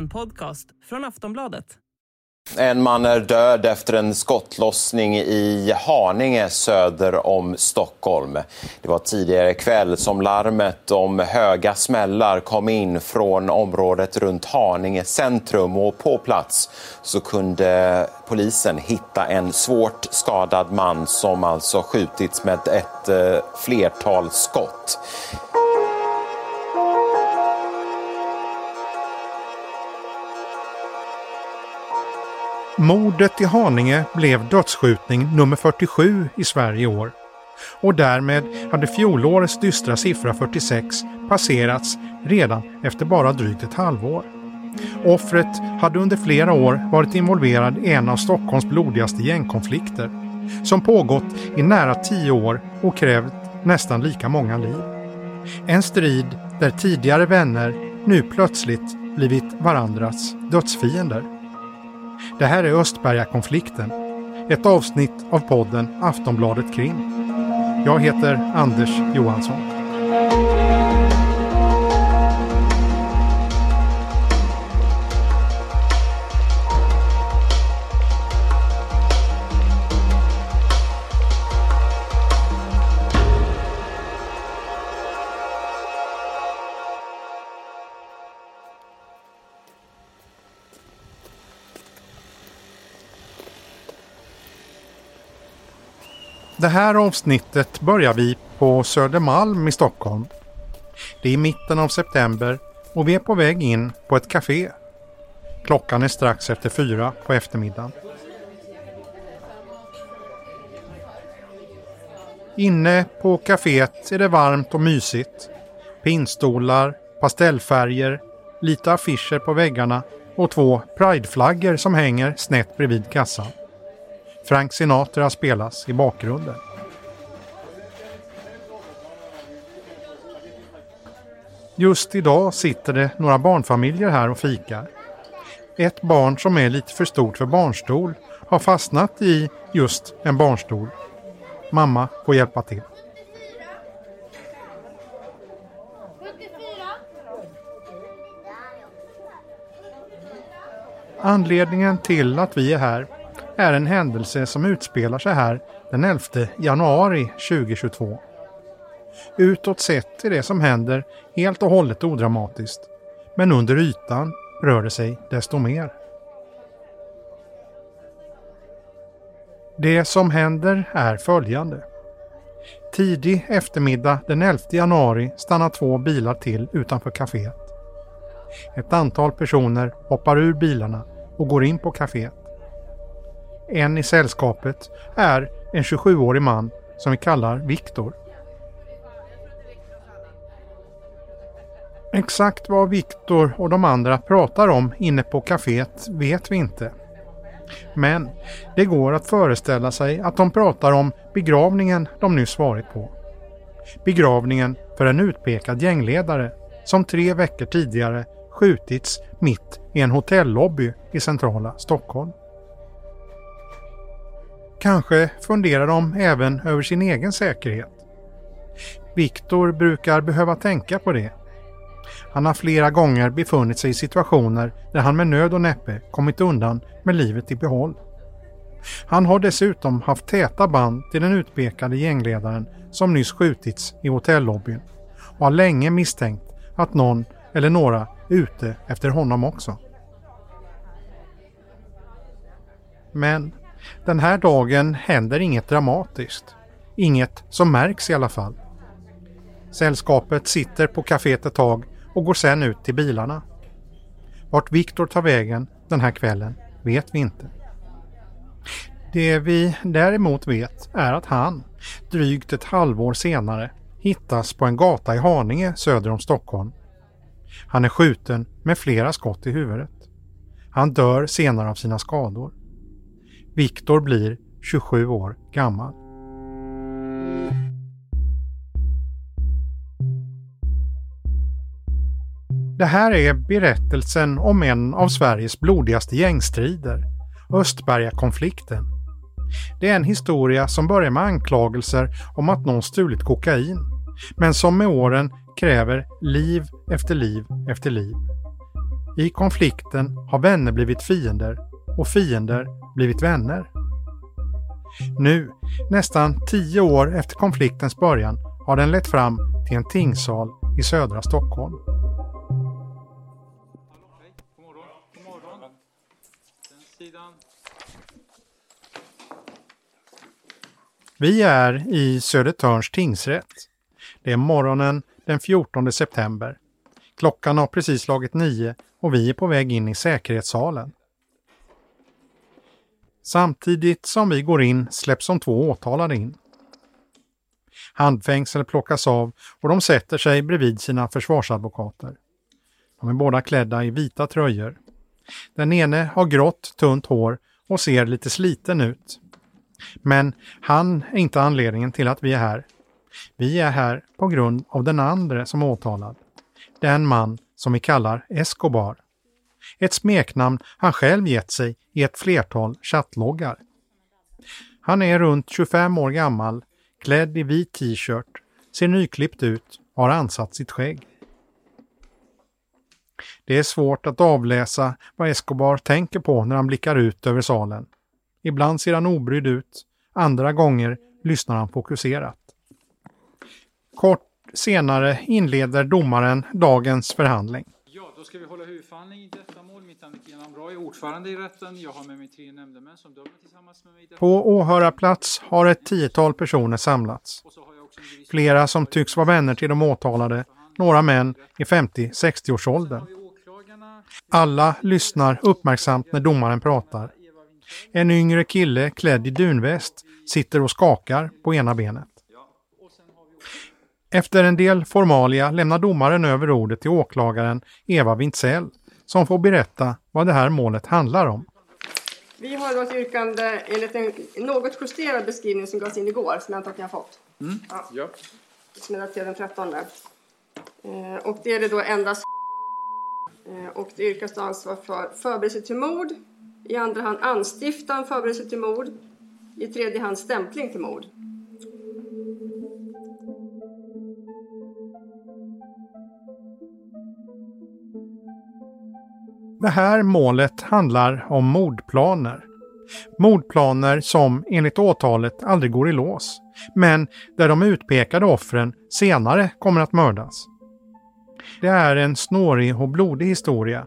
En podcast från Aftonbladet. En man är död efter en skottlossning i Haninge söder om Stockholm. Det var tidigare kväll som larmet om höga smällar kom in från området runt Haninge centrum och på plats så kunde polisen hitta en svårt skadad man som alltså skjutits med ett eh, flertal skott. Mordet i Haninge blev dödsskjutning nummer 47 i Sverige i år. Och därmed hade fjolårets dystra siffra 46 passerats redan efter bara drygt ett halvår. Offret hade under flera år varit involverad i en av Stockholms blodigaste gängkonflikter som pågått i nära tio år och krävt nästan lika många liv. En strid där tidigare vänner nu plötsligt blivit varandras dödsfiender. Det här är Östbergakonflikten. Ett avsnitt av podden Aftonbladet Krim. Jag heter Anders Johansson. Det här avsnittet börjar vi på Södermalm i Stockholm. Det är i mitten av september och vi är på väg in på ett café. Klockan är strax efter fyra på eftermiddagen. Inne på kaféet är det varmt och mysigt. Pinstolar, pastellfärger, lite affischer på väggarna och två prideflaggor som hänger snett bredvid kassan. Frank Sinatra spelas i bakgrunden. Just idag sitter det några barnfamiljer här och fikar. Ett barn som är lite för stort för barnstol har fastnat i just en barnstol. Mamma får hjälpa till. Anledningen till att vi är här är en händelse som utspelar sig här den 11 januari 2022. Utåt sett är det som händer helt och hållet odramatiskt. Men under ytan rör det sig desto mer. Det som händer är följande. Tidig eftermiddag den 11 januari stannar två bilar till utanför kaféet. Ett antal personer hoppar ur bilarna och går in på kaféet. En i sällskapet är en 27-årig man som vi kallar Viktor. Exakt vad Viktor och de andra pratar om inne på kaféet vet vi inte. Men det går att föreställa sig att de pratar om begravningen de nyss varit på. Begravningen för en utpekad gängledare som tre veckor tidigare skjutits mitt i en hotellobby i centrala Stockholm. Kanske funderar de även över sin egen säkerhet. Viktor brukar behöva tänka på det. Han har flera gånger befunnit sig i situationer där han med nöd och näppe kommit undan med livet i behåll. Han har dessutom haft täta band till den utpekade gängledaren som nyss skjutits i hotellobbyn och har länge misstänkt att någon eller några är ute efter honom också. Men den här dagen händer inget dramatiskt. Inget som märks i alla fall. Sällskapet sitter på kaféet ett tag och går sen ut till bilarna. Vart Viktor tar vägen den här kvällen vet vi inte. Det vi däremot vet är att han, drygt ett halvår senare, hittas på en gata i Haninge söder om Stockholm. Han är skjuten med flera skott i huvudet. Han dör senare av sina skador. Viktor blir 27 år gammal. Det här är berättelsen om en av Sveriges blodigaste gängstrider, Östbergakonflikten. Det är en historia som börjar med anklagelser om att någon stulit kokain, men som med åren kräver liv efter liv efter liv. I konflikten har vänner blivit fiender och fiender blivit vänner. Nu, nästan tio år efter konfliktens början, har den lett fram till en tingssal i södra Stockholm. Vi är i Södertörns tingsrätt. Det är morgonen den 14 september. Klockan har precis slagit nio och vi är på väg in i säkerhetssalen. Samtidigt som vi går in släpps de två åtalade in. Handfängsel plockas av och de sätter sig bredvid sina försvarsadvokater. De är båda klädda i vita tröjor. Den ene har grått, tunt hår och ser lite sliten ut. Men han är inte anledningen till att vi är här. Vi är här på grund av den andra som är åtalad. Den man som vi kallar Escobar. Ett smeknamn han själv gett sig i ett flertal chattloggar. Han är runt 25 år gammal, klädd i vit t-shirt, ser nyklippt ut och har ansatt sitt skägg. Det är svårt att avläsa vad Escobar tänker på när han blickar ut över salen. Ibland ser han obrydd ut, andra gånger lyssnar han fokuserat. Kort senare inleder domaren dagens förhandling. Då ska vi hålla huvudförhandling i detta mål. Mitt namn är Kian Amraj, ordförande i rätten. Jag har med mig tre nämndemän som dömer tillsammans med mig. På åhörarplats har ett tiotal personer samlats. Flera som tycks vara vänner till de åtalade, några män i 50-60-årsåldern. Alla lyssnar uppmärksamt när domaren pratar. En yngre kille klädd i dunväst sitter och skakar på ena benet. Efter en del formalia lämnar domaren över ordet till åklagaren Eva Wintzell som får berätta vad det här målet handlar om. Vi har då ett yrkande enligt en något justerad beskrivning som gavs in igår som jag antar att ni har fått. Mm. Ja. Som är daterad den 13. Eh, och det är det då endast eh, och det yrkas då ansvar för förberedelse till mord, i andra hand anstiftan förberedelse till mord, i tredje hand stämpling till mord. Det här målet handlar om mordplaner. Mordplaner som enligt åtalet aldrig går i lås, men där de utpekade offren senare kommer att mördas. Det är en snårig och blodig historia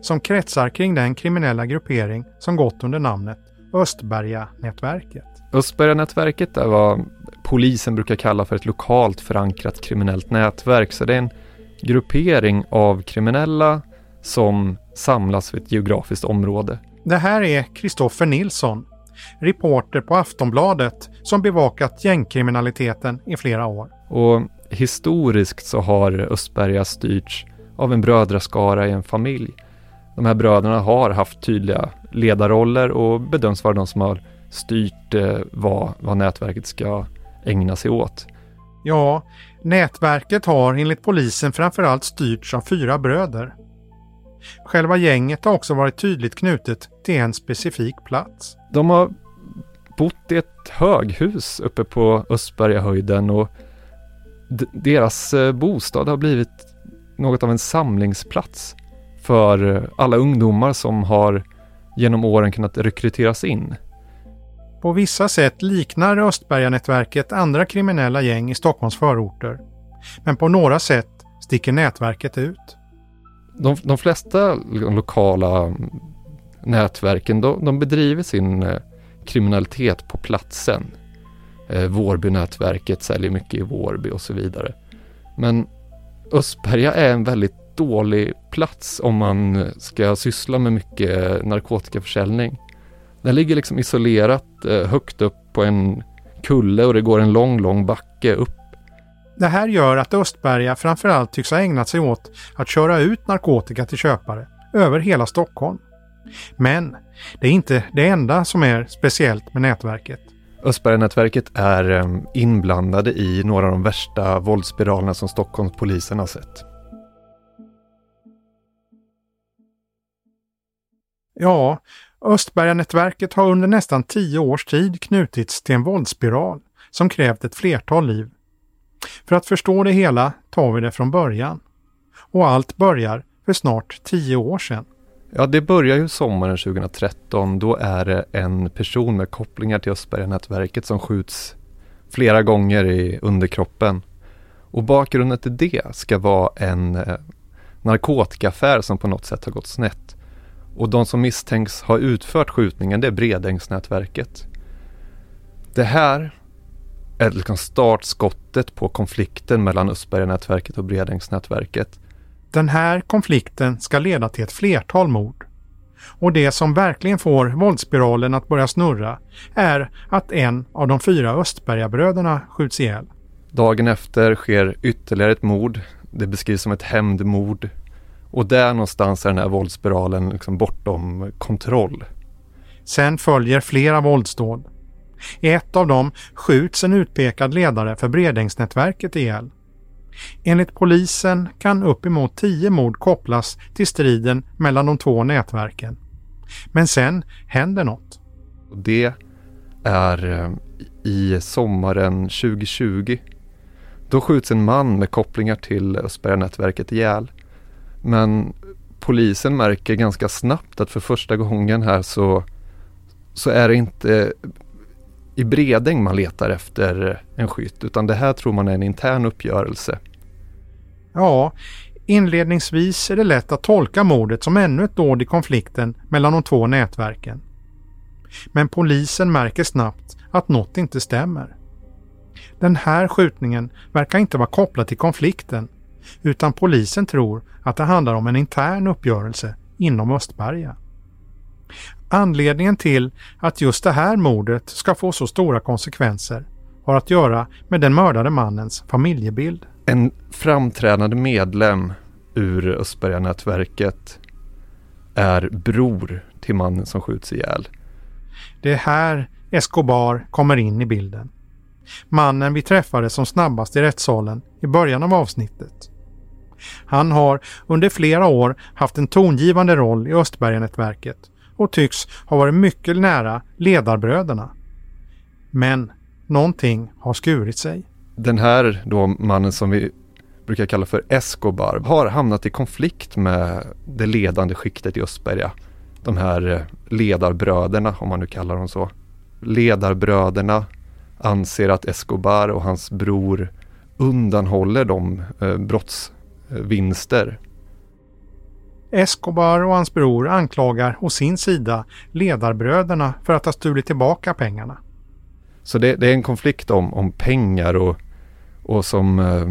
som kretsar kring den kriminella gruppering som gått under namnet Östberga-nätverket. Östberga-nätverket är vad polisen brukar kalla för ett lokalt förankrat kriminellt nätverk, så det är en gruppering av kriminella som samlas vid ett geografiskt område. Det här är Kristoffer Nilsson, reporter på Aftonbladet som bevakat gängkriminaliteten i flera år. Och historiskt så har Östberga styrts av en brödraskara i en familj. De här bröderna har haft tydliga ledarroller och bedöms vara de som har styrt eh, vad, vad nätverket ska ägna sig åt. Ja, nätverket har enligt polisen framförallt styrts av fyra bröder. Själva gänget har också varit tydligt knutet till en specifik plats. De har bott i ett höghus uppe på Östbergahöjden och deras eh, bostad har blivit något av en samlingsplats för alla ungdomar som har genom åren kunnat rekryteras in. På vissa sätt liknar Östberganätverket andra kriminella gäng i Stockholms förorter. Men på några sätt sticker nätverket ut de, de flesta lokala nätverken, de, de bedriver sin eh, kriminalitet på platsen. Eh, Vårbynätverket säljer mycket i Vårby och så vidare. Men Östberga är en väldigt dålig plats om man ska syssla med mycket eh, narkotikaförsäljning. Den ligger liksom isolerat eh, högt upp på en kulle och det går en lång, lång backe upp det här gör att Östberga framförallt tycks ha ägnat sig åt att köra ut narkotika till köpare över hela Stockholm. Men det är inte det enda som är speciellt med nätverket. Östberga-nätverket är ehm, inblandade i några av de värsta våldsspiralerna som Stockholmspolisen har sett. Ja, Östberga-nätverket har under nästan tio års tid knutits till en våldsspiral som krävt ett flertal liv för att förstå det hela tar vi det från början. Och allt börjar för snart tio år sedan. Ja, det börjar ju sommaren 2013. Då är det en person med kopplingar till Östberga-nätverket som skjuts flera gånger i underkroppen. Och bakgrunden till det ska vara en eh, narkotikaaffär som på något sätt har gått snett. Och de som misstänks ha utfört skjutningen det är Bredängsnätverket. Det här är liksom startskottet på konflikten mellan Östberga-nätverket och Bredängsnätverket. Den här konflikten ska leda till ett flertal mord. Och det som verkligen får våldsspiralen att börja snurra är att en av de fyra Östbergabröderna skjuts ihjäl. Dagen efter sker ytterligare ett mord. Det beskrivs som ett hämndmord. Och där någonstans är den här våldsspiralen liksom bortom kontroll. Sen följer flera våldsdåd. I ett av dem skjuts en utpekad ledare för Bredängsnätverket ihjäl. Enligt polisen kan uppemot tio mord kopplas till striden mellan de två nätverken. Men sen händer något. Det är eh, i sommaren 2020. Då skjuts en man med kopplingar till Östberga-nätverket ihjäl. Men polisen märker ganska snabbt att för första gången här så, så är det inte i Bredäng man letar efter en skytt utan det här tror man är en intern uppgörelse. Ja, inledningsvis är det lätt att tolka mordet som ännu ett dåd i konflikten mellan de två nätverken. Men polisen märker snabbt att något inte stämmer. Den här skjutningen verkar inte vara kopplad till konflikten utan polisen tror att det handlar om en intern uppgörelse inom Östberga. Anledningen till att just det här mordet ska få så stora konsekvenser har att göra med den mördade mannens familjebild. En framträdande medlem ur Östberga-nätverket är bror till mannen som skjuts ihjäl. Det är här Escobar kommer in i bilden. Mannen vi träffade som snabbast i rättssalen i början av avsnittet. Han har under flera år haft en tongivande roll i Östberga-nätverket och tycks ha varit mycket nära ledarbröderna. Men någonting har skurit sig. Den här då mannen som vi brukar kalla för Escobar har hamnat i konflikt med det ledande skiktet i Östberga. De här eh, ledarbröderna, om man nu kallar dem så. Ledarbröderna anser att Escobar och hans bror undanhåller de eh, brottsvinster Escobar och hans bror anklagar å sin sida ledarbröderna för att ha stulit tillbaka pengarna. Så det, det är en konflikt om, om pengar och, och som eh,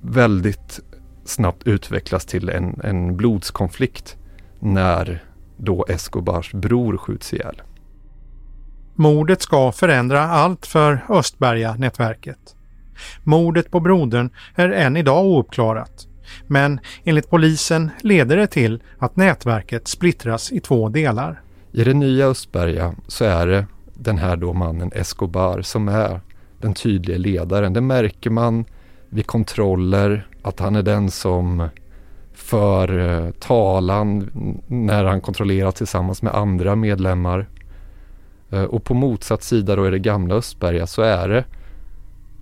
väldigt snabbt utvecklas till en, en blodskonflikt när då Escobars bror skjuts ihjäl. Mordet ska förändra allt för Östberga-nätverket. Mordet på brodern är än idag ouppklarat men enligt polisen leder det till att nätverket splittras i två delar. I det nya Östberga så är det den här då mannen Escobar som är den tydliga ledaren. Det märker man vid kontroller att han är den som för eh, talan när han kontrollerar tillsammans med andra medlemmar. Eh, och på motsatt sida då i det gamla Östberga så är det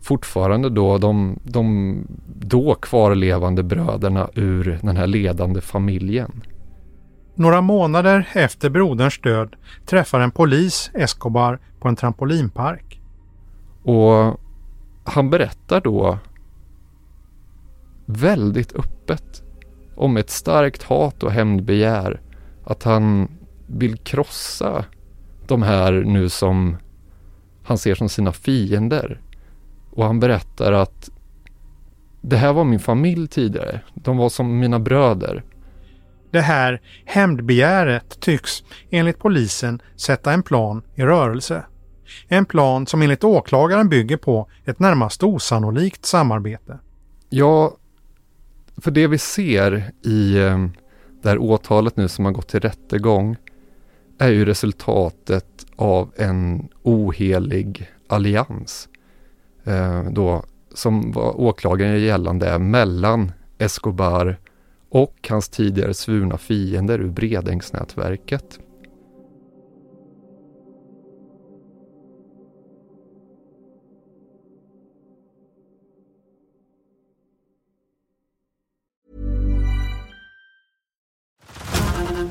fortfarande då de, de då kvarlevande bröderna ur den här ledande familjen. Några månader efter broderns död träffar en polis Escobar på en trampolinpark. Och han berättar då väldigt öppet om ett starkt hat och hämndbegär. Att han vill krossa de här nu som han ser som sina fiender. Och han berättar att det här var min familj tidigare. De var som mina bröder. Det här hämndbegäret tycks enligt polisen sätta en plan i rörelse. En plan som enligt åklagaren bygger på ett närmast osannolikt samarbete. Ja, för det vi ser i eh, det här åtalet nu som har gått till rättegång är ju resultatet av en ohelig allians eh, då, som var åklagaren gällande mellan Escobar och hans tidigare svurna fiender ur Bredängsnätverket.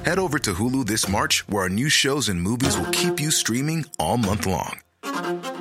Head over to Hulu this March, where our new shows and movies will keep you streaming all month long.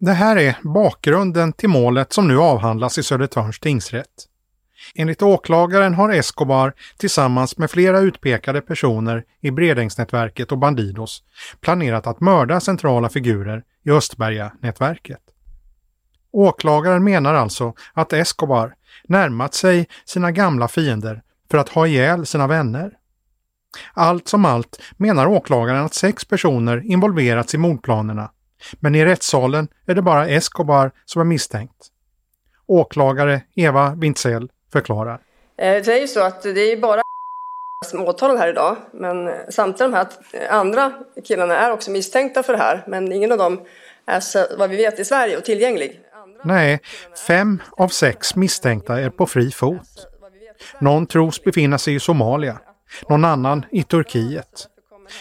Det här är bakgrunden till målet som nu avhandlas i Södertörns tingsrätt. Enligt åklagaren har Escobar tillsammans med flera utpekade personer i Bredängsnätverket och Bandidos planerat att mörda centrala figurer i Östberga-nätverket. Åklagaren menar alltså att Escobar närmat sig sina gamla fiender för att ha ihjäl sina vänner. Allt som allt menar åklagaren att sex personer involverats i mordplanerna, men i rättssalen är det bara Escobar som är misstänkt. Åklagare Eva Wintzell förklarar. Eh, Det är ju så att det är bara som åtalar här idag, men samtliga de här andra killarna är också misstänkta för det här, men ingen av dem är så, vad vi vet i Sverige och tillgänglig. Nej, fem av sex misstänkta är på fri fot. Någon tros befinna sig i Somalia, någon annan i Turkiet.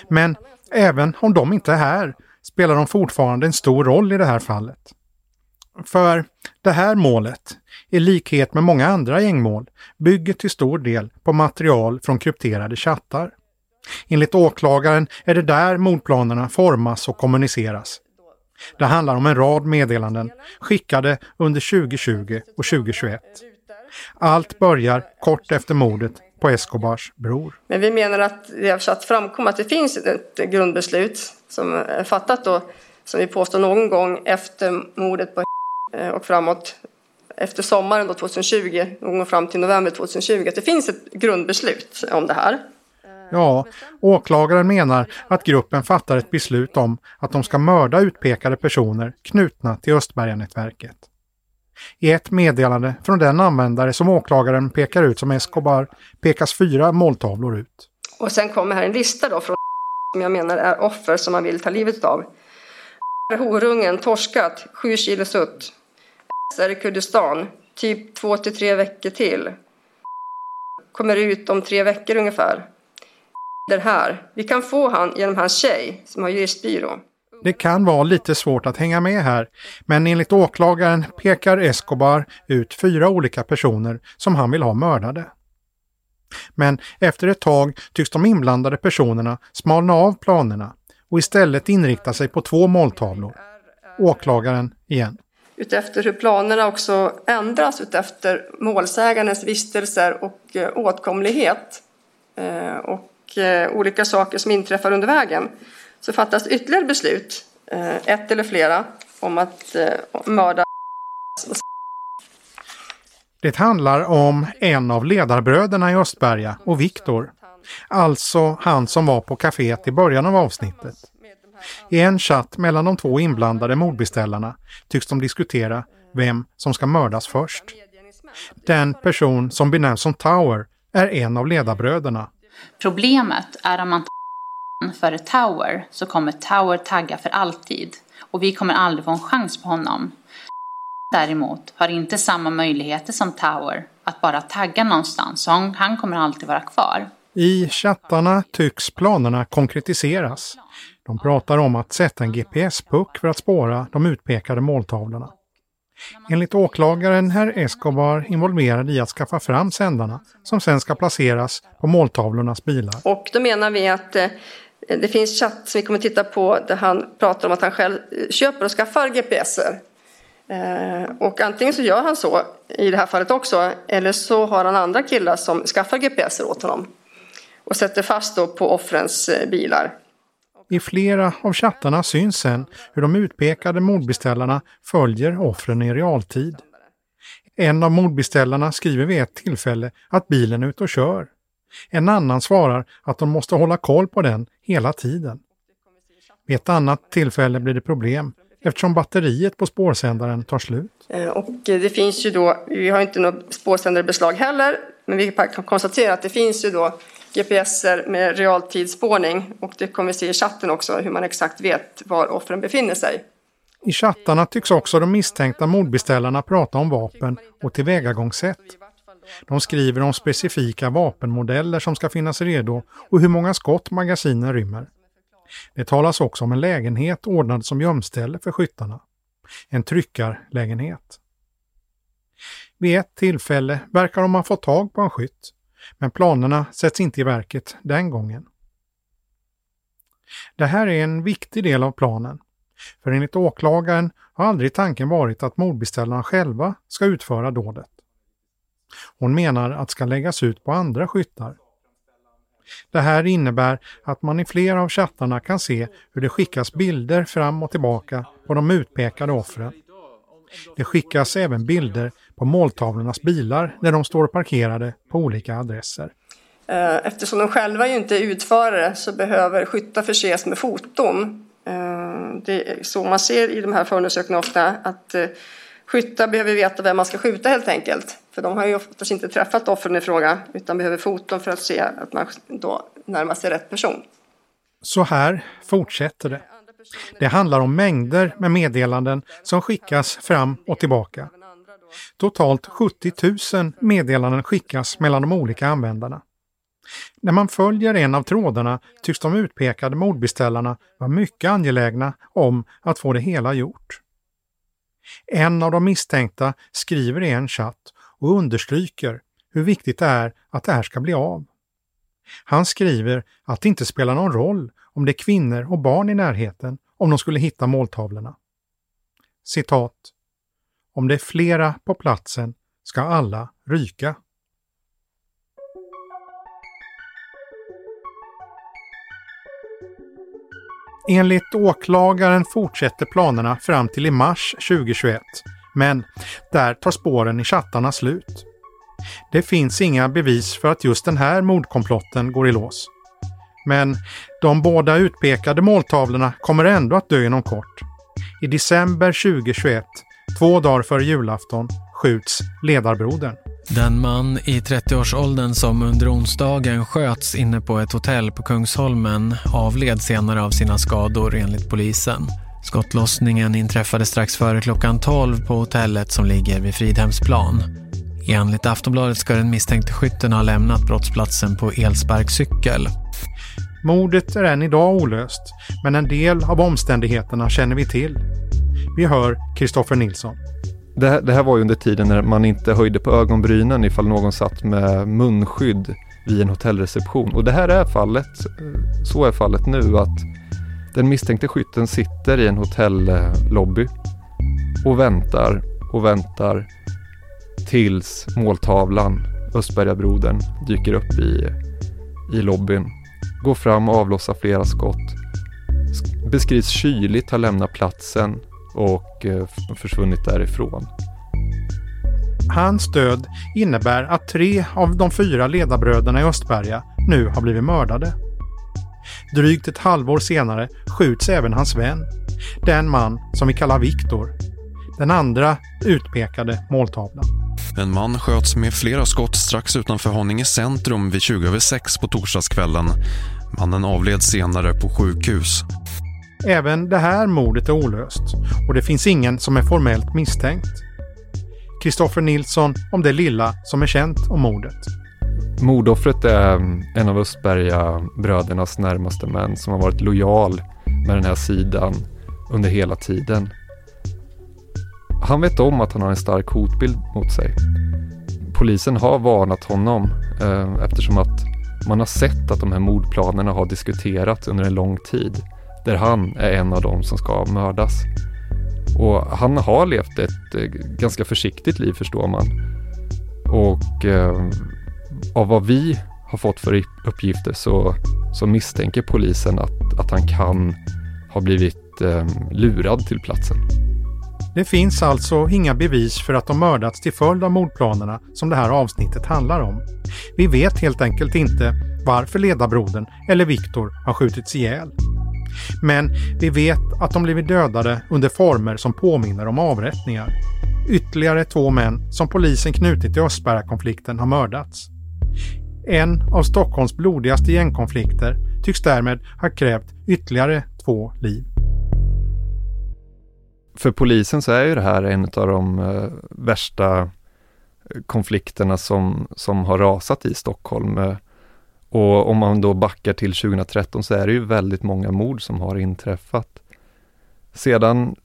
Men även om de inte är här spelar de fortfarande en stor roll i det här fallet. För det här målet, i likhet med många andra gängmål, bygger till stor del på material från krypterade chattar. Enligt åklagaren är det där mordplanerna formas och kommuniceras. Det handlar om en rad meddelanden skickade under 2020 och 2021. Allt börjar kort efter mordet på Escobars bror. Men vi menar att det har satt framkom att det finns ett grundbeslut som är fattat då, som vi påstår någon gång efter mordet på och framåt, efter sommaren då 2020, någon gång fram till november 2020, att det finns ett grundbeslut om det här. Ja, åklagaren menar att gruppen fattar ett beslut om att de ska mörda utpekade personer knutna till Östberganätverket. I ett meddelande från den användare som åklagaren pekar ut som Escobar pekas fyra måltavlor ut. Och sen kommer här en lista då från som jag menar är offer som man vill ta livet av. Horungen torskat, 7 kilo sutt. är i Kurdistan, typ 2 till 3 veckor till. Kommer ut om tre veckor ungefär. Den här, vi kan få han genom hans tjej som har juristbyrå. Det kan vara lite svårt att hänga med här, men enligt åklagaren pekar Escobar ut fyra olika personer som han vill ha mördade. Men efter ett tag tycks de inblandade personerna smalna av planerna och istället inrikta sig på två måltavlor. Åklagaren igen. Utefter hur planerna också ändras utefter målsägandens vistelser och eh, åtkomlighet eh, och eh, olika saker som inträffar under vägen så fattas ytterligare beslut, eh, ett eller flera, om att eh, mörda Det handlar om en av ledarbröderna i Östberga och Viktor. Alltså han som var på kaféet i början av avsnittet. I en chatt mellan de två inblandade mordbeställarna tycks de diskutera vem som ska mördas först. Den person som benämns som Tower är en av ledarbröderna. Problemet är om man tar för Tower så kommer Tower tagga för alltid och vi kommer aldrig få en chans på honom. Däremot har inte samma möjligheter som Tower att bara tagga någonstans så han, kommer alltid vara kvar. I chattarna tycks planerna konkretiseras. De pratar om att sätta en GPS-puck för att spåra de utpekade måltavlorna. Enligt åklagaren är Escobar involverad i att skaffa fram sändarna som sen ska placeras på måltavlornas bilar. Och då menar vi att eh, det finns chatt som vi kommer titta på där han pratar om att han själv köper och skaffar GPSer. Eh, och antingen så gör han så i det här fallet också eller så har han andra killar som skaffar GPSer åt honom och sätter fast då på offrens eh, bilar. I flera av chattarna syns sen hur de utpekade mordbeställarna följer offren i realtid. En av mordbeställarna skriver vid ett tillfälle att bilen är ute och kör. En annan svarar att de måste hålla koll på den hela tiden. Vid ett annat tillfälle blir det problem eftersom batteriet på spårsändaren tar slut. Eh, Och det finns ju då, vi har inte något spårsändarbeslag heller, men vi kan konstatera att det finns ju då GPSer med realtidsspårning och det kommer vi se i chatten också hur man exakt vet var offren befinner sig. I chattarna tycks också de misstänkta mordbeställarna prata om vapen och tillvägagångssätt. De skriver om specifika vapenmodeller som ska finnas redo och hur många skott magasinen rymmer. Det talas också om en lägenhet ordnad som gömställe för skyttarna. En tryckarlägenhet. Vid ett tillfälle verkar de ha fått tag på en skytt, men planerna sätts inte i verket den gången. Det här är en viktig del av planen, för enligt åklagaren har aldrig tanken varit att mordbeställarna själva ska utföra dådet. Hon menar att ska läggas ut på andra skyttar. Det här innebär att man i flera av chattarna kan se hur det skickas bilder fram och tillbaka på de utpekade offren. Det skickas även bilder på måltavlornas bilar när de står parkerade på olika adresser. Eh, eftersom de själva ju inte är utförare så behöver skyttar förses med foton. Eh, det är så man ser i de här förundersökningarna ofta att eh, skyttar behöver veta vem man ska skjuta helt enkelt. För de har ju oftast inte träffat offren i fråga utan behöver foton för att se att man då närmar sig rätt person. Så här fortsätter det. Det handlar om mängder med meddelanden som skickas fram och tillbaka. Totalt 70 000 meddelanden skickas mellan de olika användarna. När man följer en av trådarna tycks de utpekade mordbeställarna vara mycket angelägna om att få det hela gjort. En av de misstänkta skriver i en chatt och understryker hur viktigt det är att det här ska bli av. Han skriver att det inte spelar någon roll om det är kvinnor och barn i närheten om de skulle hitta måltavlorna. Citat. Om det är flera på platsen ska alla ryka. Enligt åklagaren fortsätter planerna fram till i mars 2021. Men där tar spåren i chattarna slut. Det finns inga bevis för att just den här mordkomplotten går i lås. Men de båda utpekade måltavlorna kommer ändå att dö inom kort. I december 2021, två dagar före julafton, skjuts ledarbrodern. Den man i 30-årsåldern som under onsdagen sköts inne på ett hotell på Kungsholmen avled senare av sina skador enligt polisen. Skottlossningen inträffade strax före klockan 12 på hotellet som ligger vid Fridhemsplan. Enligt Aftonbladet ska den misstänkte skytten ha lämnat brottsplatsen på elsparkcykel. Mordet är än idag olöst, men en del av omständigheterna känner vi till. Vi hör Kristoffer Nilsson. Det här, det här var ju under tiden när man inte höjde på ögonbrynen ifall någon satt med munskydd vid en hotellreception. Och det här är fallet, eh, så är fallet nu att den misstänkte skytten sitter i en hotellobby och väntar och väntar tills måltavlan, Östbergabrodern, dyker upp i, i lobbyn. Går fram och avlossar flera skott. Beskrivs kyligt ha lämnat platsen och eh, försvunnit därifrån. Hans död innebär att tre av de fyra ledarbröderna i Östberga nu har blivit mördade. Drygt ett halvår senare skjuts även hans vän, den man som vi kallar Viktor, den andra utpekade måltavlan. En man sköts med flera skott strax utanför Haninge centrum vid 20 över 6 på torsdagskvällen. Mannen avled senare på sjukhus. Även det här mordet är olöst och det finns ingen som är formellt misstänkt. Kristoffer Nilsson om det lilla som är känt om mordet. Mordoffret är en av Östberga brödernas närmaste män som har varit lojal med den här sidan under hela tiden. Han vet om att han har en stark hotbild mot sig. Polisen har varnat honom eh, eftersom att man har sett att de här mordplanerna har diskuterats under en lång tid där han är en av dem som ska mördas. Och han har levt ett eh, ganska försiktigt liv förstår man. Och eh, av vad vi har fått för uppgifter så, så misstänker polisen att, att han kan ha blivit eh, lurad till platsen. Det finns alltså inga bevis för att de mördats till följd av mordplanerna som det här avsnittet handlar om. Vi vet helt enkelt inte varför ledarbrodern eller Viktor har skjutits ihjäl. Men vi vet att de blivit dödade under former som påminner om avrättningar. Ytterligare två män som polisen knutit till Östberga-konflikten har mördats. En av Stockholms blodigaste gängkonflikter tycks därmed ha krävt ytterligare två liv. För polisen så är ju det här en av de eh, värsta eh, konflikterna som, som har rasat i Stockholm. Eh, och om man då backar till 2013 så är det ju väldigt många mord som har inträffat. Sedan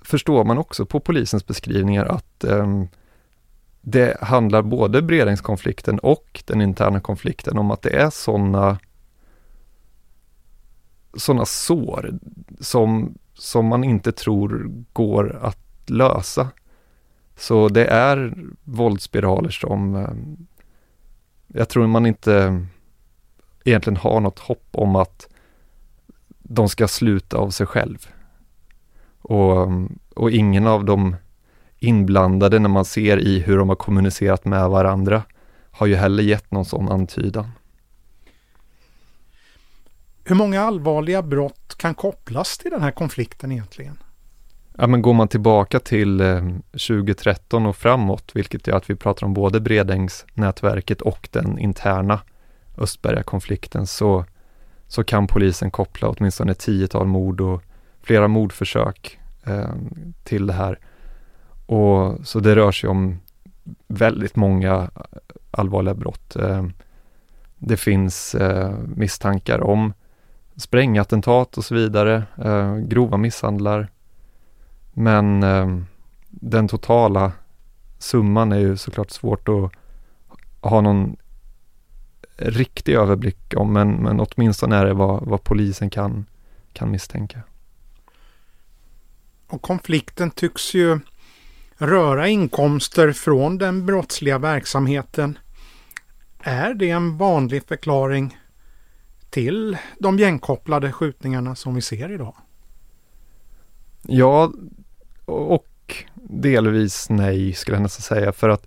förstår man också på polisens beskrivningar att eh, det handlar både Bredängskonflikten och den interna konflikten om att det är sådana sådana sår som, som man inte tror går att lösa. Så det är våldsspiraler som eh, jag tror man inte egentligen har något hopp om att de ska sluta av sig själv. Och, och ingen av de inblandade när man ser i hur de har kommunicerat med varandra har ju heller gett någon sån antydan. Hur många allvarliga brott kan kopplas till den här konflikten egentligen? Ja, men går man tillbaka till eh, 2013 och framåt, vilket gör att vi pratar om både Bredängsnätverket och den interna Östberga-konflikten, så, så kan polisen koppla åtminstone ett tiotal mord och flera mordförsök eh, till det här. Och, så det rör sig om väldigt många allvarliga brott. Eh, det finns eh, misstankar om sprängattentat och så vidare, eh, grova misshandlar. Men eh, den totala summan är ju såklart svårt att ha någon riktig överblick om, men, men åtminstone är det vad, vad polisen kan, kan misstänka. Och konflikten tycks ju röra inkomster från den brottsliga verksamheten. Är det en vanlig förklaring till de gängkopplade skjutningarna som vi ser idag? Ja, och delvis nej skulle jag nästan säga för att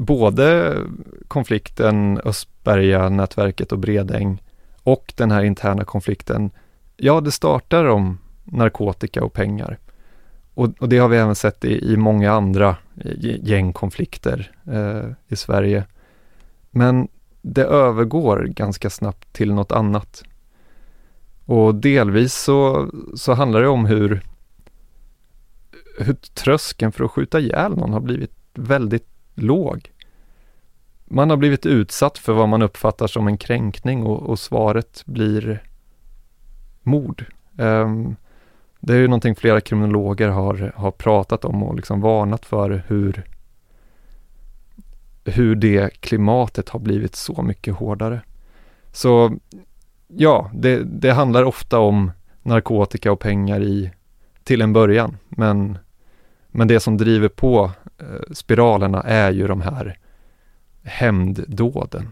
både konflikten Östberga-nätverket och Bredäng och den här interna konflikten, ja det startar om narkotika och pengar. Och, och det har vi även sett i, i många andra gängkonflikter eh, i Sverige. Men det övergår ganska snabbt till något annat. Och delvis så, så handlar det om hur, hur tröskeln för att skjuta ihjäl någon har blivit väldigt låg. Man har blivit utsatt för vad man uppfattar som en kränkning och, och svaret blir mord. Um, det är ju någonting flera kriminologer har, har pratat om och liksom varnat för hur, hur det klimatet har blivit så mycket hårdare. Så ja, det, det handlar ofta om narkotika och pengar i, till en början, men, men det som driver på Eh, spiralerna är ju de här hämnddåden.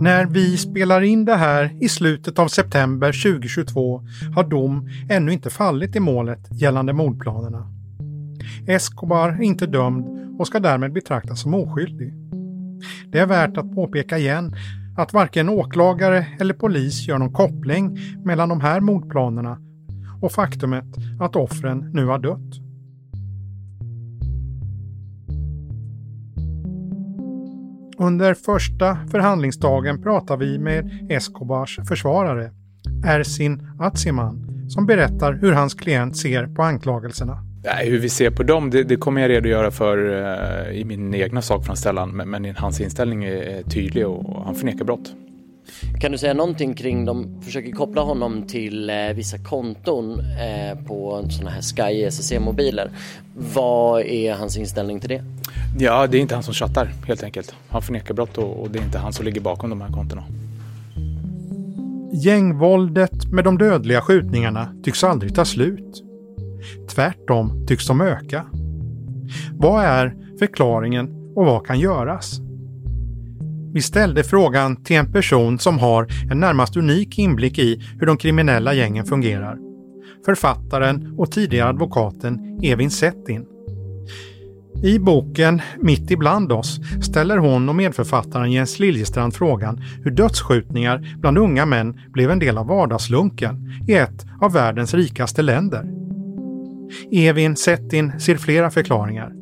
När vi spelar in det här i slutet av september 2022 har dom ännu inte fallit i målet gällande mordplanerna. Escobar är inte dömd och ska därmed betraktas som oskyldig. Det är värt att påpeka igen att varken åklagare eller polis gör någon koppling mellan de här mordplanerna och faktumet att offren nu har dött. Under första förhandlingsdagen pratar vi med Escobars försvarare, Ersin Atsiman, som berättar hur hans klient ser på anklagelserna hur vi ser på dem, det, det kommer jag redogöra för uh, i min egna sakframställan. Men, men hans inställning är tydlig och han förnekar brott. Kan du säga någonting kring, de försöker koppla honom till eh, vissa konton eh, på sådana här Sky SSC-mobiler. Vad är hans inställning till det? Ja, det är inte han som chattar helt enkelt. Han förnekar brott och, och det är inte han som ligger bakom de här kontona. Gängvåldet med de dödliga skjutningarna tycks aldrig ta slut. Tvärtom tycks de öka. Vad är förklaringen och vad kan göras? Vi ställde frågan till en person som har en närmast unik inblick i hur de kriminella gängen fungerar. Författaren och tidigare advokaten Evin Settin. I boken Mitt ibland oss ställer hon och medförfattaren Jens Liljestrand frågan hur dödsskjutningar bland unga män blev en del av vardagslunken i ett av världens rikaste länder. Evin Settin ser flera förklaringar.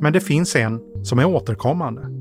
Men det finns en som är återkommande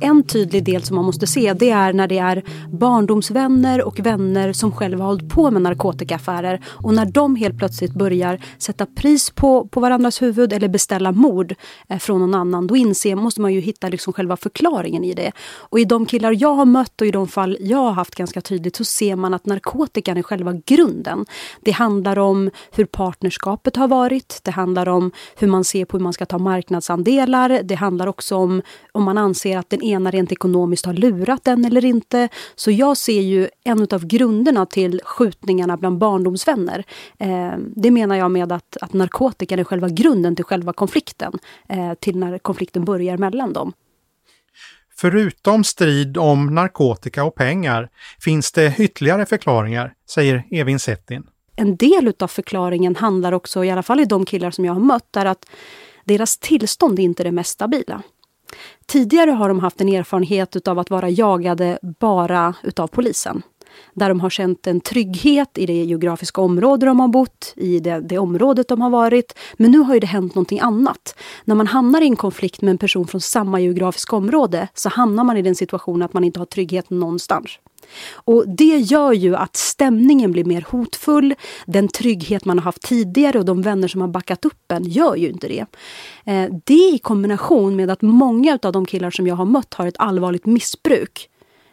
en tydlig del som man måste se det är när det är barndomsvänner och vänner som själva har hållit på med narkotikaaffärer och när de helt plötsligt börjar sätta pris på, på varandras huvud eller beställa mord eh, från någon annan. Då inser, måste man ju hitta liksom själva förklaringen i det. Och i de killar jag har mött och i de fall jag har haft ganska tydligt så ser man att narkotikan är själva grunden. Det handlar om hur partnerskapet har varit. Det handlar om hur man ser på hur man ska ta marknadsandelar. Det handlar också om om man anser att den ena rent ekonomiskt har lurat den eller inte. Så jag ser ju en av grunderna till skjutningarna bland barndomsvänner. Eh, det menar jag med att, att narkotikan är själva grunden till själva konflikten. Eh, till när konflikten börjar mellan dem. Förutom strid om narkotika och pengar finns det ytterligare förklaringar, säger Evin Settin. En del av förklaringen handlar också, i alla fall i de killar som jag har mött, är att deras tillstånd är inte det mest stabila. Tidigare har de haft en erfarenhet av att vara jagade bara utav polisen. Där de har känt en trygghet i det geografiska område de har bott, i det, det området de har varit. Men nu har ju det hänt någonting annat. När man hamnar i en konflikt med en person från samma geografiska område så hamnar man i den situationen att man inte har trygghet någonstans. Och Det gör ju att stämningen blir mer hotfull. Den trygghet man har haft tidigare och de vänner som har backat upp en gör ju inte det. Eh, det i kombination med att många av de killar som jag har mött har ett allvarligt missbruk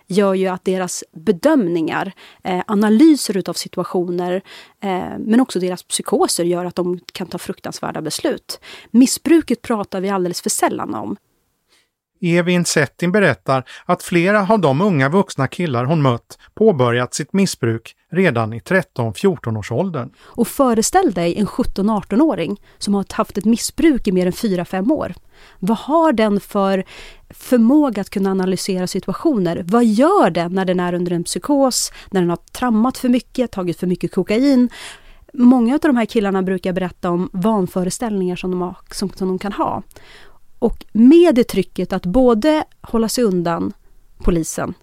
gör ju att deras bedömningar, eh, analyser utav situationer eh, men också deras psykoser gör att de kan ta fruktansvärda beslut. Missbruket pratar vi alldeles för sällan om. Evin Settin berättar att flera av de unga vuxna killar hon mött påbörjat sitt missbruk redan i 13-14 års åldern. Och föreställ dig en 17-18-åring som har haft ett missbruk i mer än 4-5 år. Vad har den för förmåga att kunna analysera situationer? Vad gör den när den är under en psykos, när den har trammat för mycket, tagit för mycket kokain? Många av de här killarna brukar berätta om vanföreställningar som de, har, som, som de kan ha. Och med det trycket att både hålla sig undan polisen,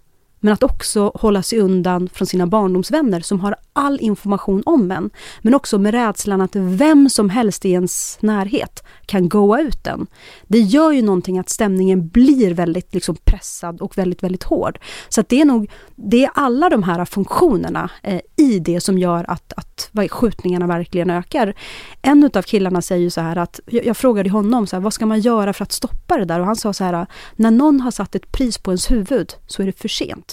men att också hålla sig undan från sina barndomsvänner som har all information om en. Men också med rädslan att vem som helst i ens närhet kan goa ut den. Det gör ju någonting att stämningen blir väldigt liksom pressad och väldigt, väldigt hård. Så att det är nog, det är alla de här funktionerna eh, i det som gör att, att skjutningarna verkligen ökar. En av killarna säger så här att, jag, jag frågade honom så här, vad ska man göra för att stoppa det där? Och han sa så här, när någon har satt ett pris på ens huvud så är det för sent.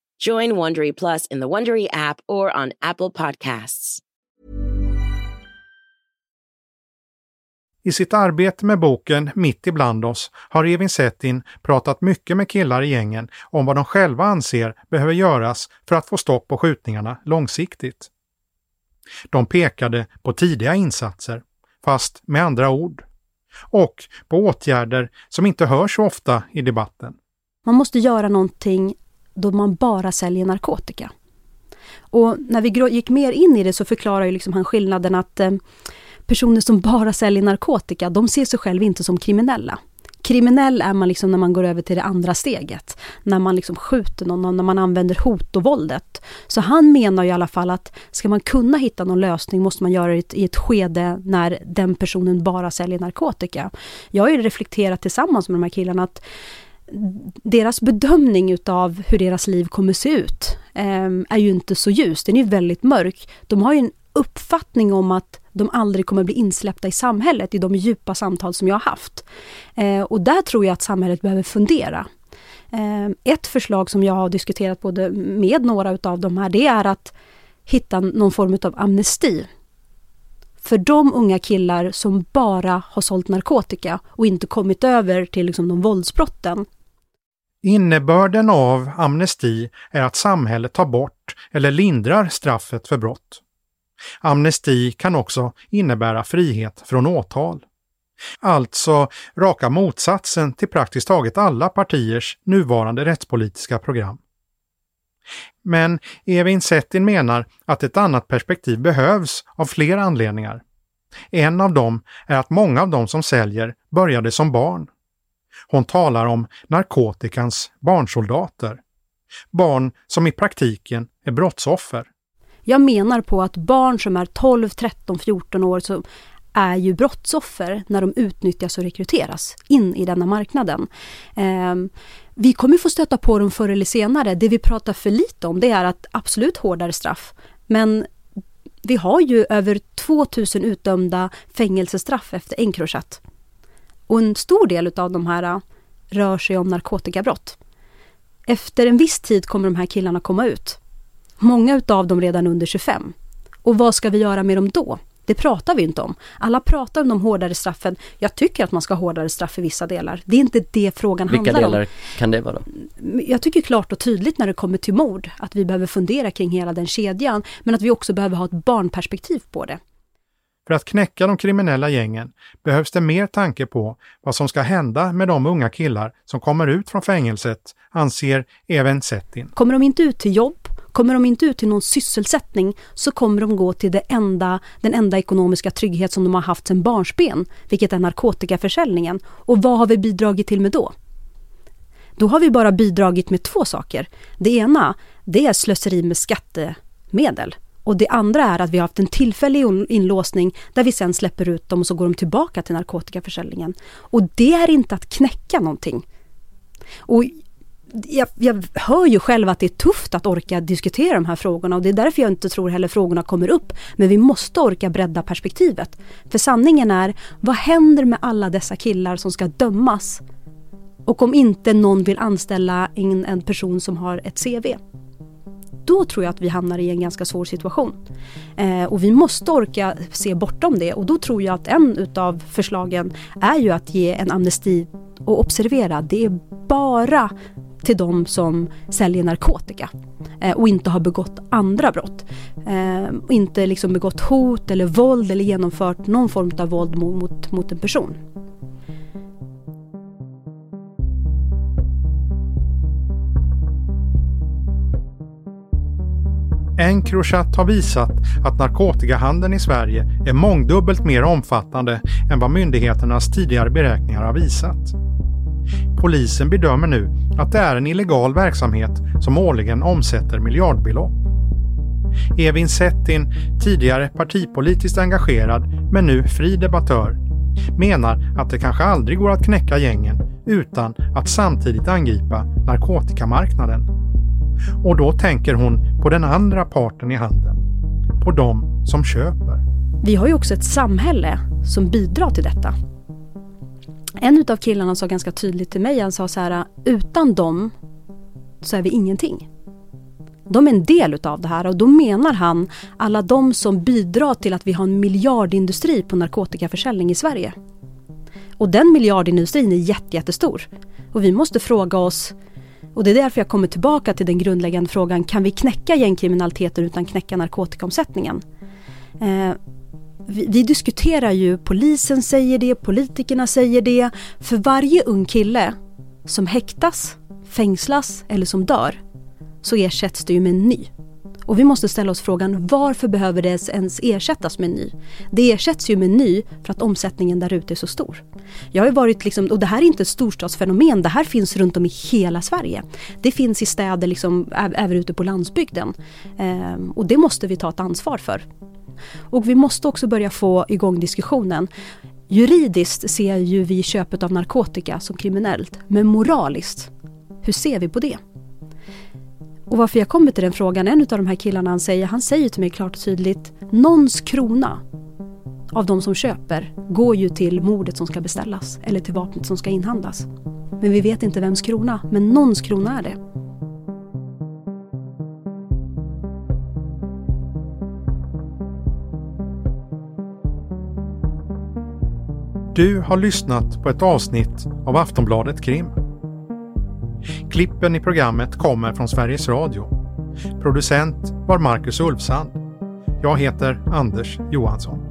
Join Wondery Plus in the Wondery app or on Apple Podcasts. I sitt arbete med boken Mitt ibland oss har Evin Settin pratat mycket med killar i gängen om vad de själva anser behöver göras för att få stopp på skjutningarna långsiktigt. De pekade på tidiga insatser, fast med andra ord, och på åtgärder som inte hörs så ofta i debatten. Man måste göra någonting då man bara säljer narkotika. Och när vi gick mer in i det så förklarar ju liksom han skillnaden att eh, personer som bara säljer narkotika, de ser sig själva inte som kriminella. Kriminell är man liksom när man går över till det andra steget. När man liksom skjuter någon, när man använder hot och våldet. Så han menar i alla fall att ska man kunna hitta någon lösning måste man göra det i ett skede när den personen bara säljer narkotika. Jag har ju reflekterat tillsammans med de här killarna att deras bedömning utav hur deras liv kommer se ut eh, är ju inte så ljus, den är väldigt mörk. De har ju en uppfattning om att de aldrig kommer bli insläppta i samhället i de djupa samtal som jag har haft. Eh, och där tror jag att samhället behöver fundera. Eh, ett förslag som jag har diskuterat både med några utav de här, det är att hitta någon form utav amnesti. För de unga killar som bara har sålt narkotika och inte kommit över till liksom de våldsbrotten. Innebörden av amnesti är att samhället tar bort eller lindrar straffet för brott. Amnesti kan också innebära frihet från åtal. Alltså raka motsatsen till praktiskt taget alla partiers nuvarande rättspolitiska program. Men Evin Settin menar att ett annat perspektiv behövs av flera anledningar. En av dem är att många av de som säljer började som barn. Hon talar om narkotikans barnsoldater. Barn som i praktiken är brottsoffer. Jag menar på att barn som är 12, 13, 14 år så är ju brottsoffer när de utnyttjas och rekryteras in i denna marknaden. Eh, vi kommer få stöta på dem förr eller senare. Det vi pratar för lite om det är att absolut hårdare straff. Men vi har ju över 2000 utdömda fängelsestraff efter Encrochat. Och en stor del av de här äh, rör sig om narkotikabrott. Efter en viss tid kommer de här killarna komma ut. Många utav dem redan under 25. Och vad ska vi göra med dem då? Det pratar vi inte om. Alla pratar om de hårdare straffen. Jag tycker att man ska ha hårdare straff i vissa delar. Det är inte det frågan Vilka handlar om. delar kan det vara då? Jag tycker klart och tydligt när det kommer till mord att vi behöver fundera kring hela den kedjan, men att vi också behöver ha ett barnperspektiv på det. För att knäcka de kriminella gängen behövs det mer tanke på vad som ska hända med de unga killar som kommer ut från fängelset, anser även Settin. Kommer de inte ut till jobb, kommer de inte ut till någon sysselsättning så kommer de gå till det enda, den enda ekonomiska trygghet som de har haft sedan barnsben, vilket är narkotikaförsäljningen. Och vad har vi bidragit till med då? Då har vi bara bidragit med två saker. Det ena, det är slöseri med skattemedel. Och det andra är att vi har haft en tillfällig inlåsning där vi sen släpper ut dem och så går de tillbaka till narkotikaförsäljningen. Och det är inte att knäcka någonting. Och jag, jag, hör ju själv att det är tufft att orka diskutera de här frågorna och det är därför jag inte tror heller frågorna kommer upp. Men vi måste orka bredda perspektivet. För sanningen är, vad händer med alla dessa killar som ska dömas? Och om inte någon vill anställa en, en person som har ett CV? Då tror jag att vi hamnar i en ganska svår situation. Eh, och vi måste orka se bortom det och då tror jag att en utav förslagen är ju att ge en amnesti och observera, det är bara till de som säljer narkotika eh, och inte har begått andra brott. Eh, inte liksom begått hot eller våld eller genomfört någon form av våld mot, mot en person. Encrochat har visat att narkotikahandeln i Sverige är mångdubbelt mer omfattande än vad myndigheternas tidigare beräkningar har visat. Polisen bedömer nu att det är en illegal verksamhet som årligen omsätter miljardbelopp. Evin Settin, tidigare partipolitiskt engagerad men nu fri debattör, menar att det kanske aldrig går att knäcka gängen utan att samtidigt angripa narkotikamarknaden. Och då tänker hon på den andra parten i handeln. På de som köper. Vi har ju också ett samhälle som bidrar till detta. En av killarna sa ganska tydligt till mig, han sa så här, utan dem så är vi ingenting. De är en del utav det här och då menar han alla de som bidrar till att vi har en miljardindustri på narkotikaförsäljning i Sverige. Och den miljardindustrin är jättestor. Och vi måste fråga oss, och det är därför jag kommer tillbaka till den grundläggande frågan, kan vi knäcka gängkriminaliteten utan knäcka narkotikaomsättningen? Eh, vi, vi, diskuterar ju, polisen säger det, politikerna säger det. För varje ung kille som häktas, fängslas eller som dör så ersätts det ju med en ny. Och vi måste ställa oss frågan varför behöver det ens ersättas med en ny? Det ersätts ju med en ny för att omsättningen där ute är så stor. Jag har varit liksom, och det här är inte ett storstadsfenomen, det här finns runt om i hela Sverige. Det finns i städer, liksom, även ute på landsbygden. Ehm, och det måste vi ta ett ansvar för. Och vi måste också börja få igång diskussionen. Juridiskt ser ju vi köpet av narkotika som kriminellt, men moraliskt, hur ser vi på det? Och varför jag kommer till den frågan, en av de här killarna han säger, han säger till mig klart och tydligt, någons krona av de som köper går ju till mordet som ska beställas eller till vapnet som ska inhandlas. Men vi vet inte vems krona, men någons krona är det. Du har lyssnat på ett avsnitt av Aftonbladet Krim. Klippen i programmet kommer från Sveriges Radio. Producent var Marcus Ulfsand. Jag heter Anders Johansson.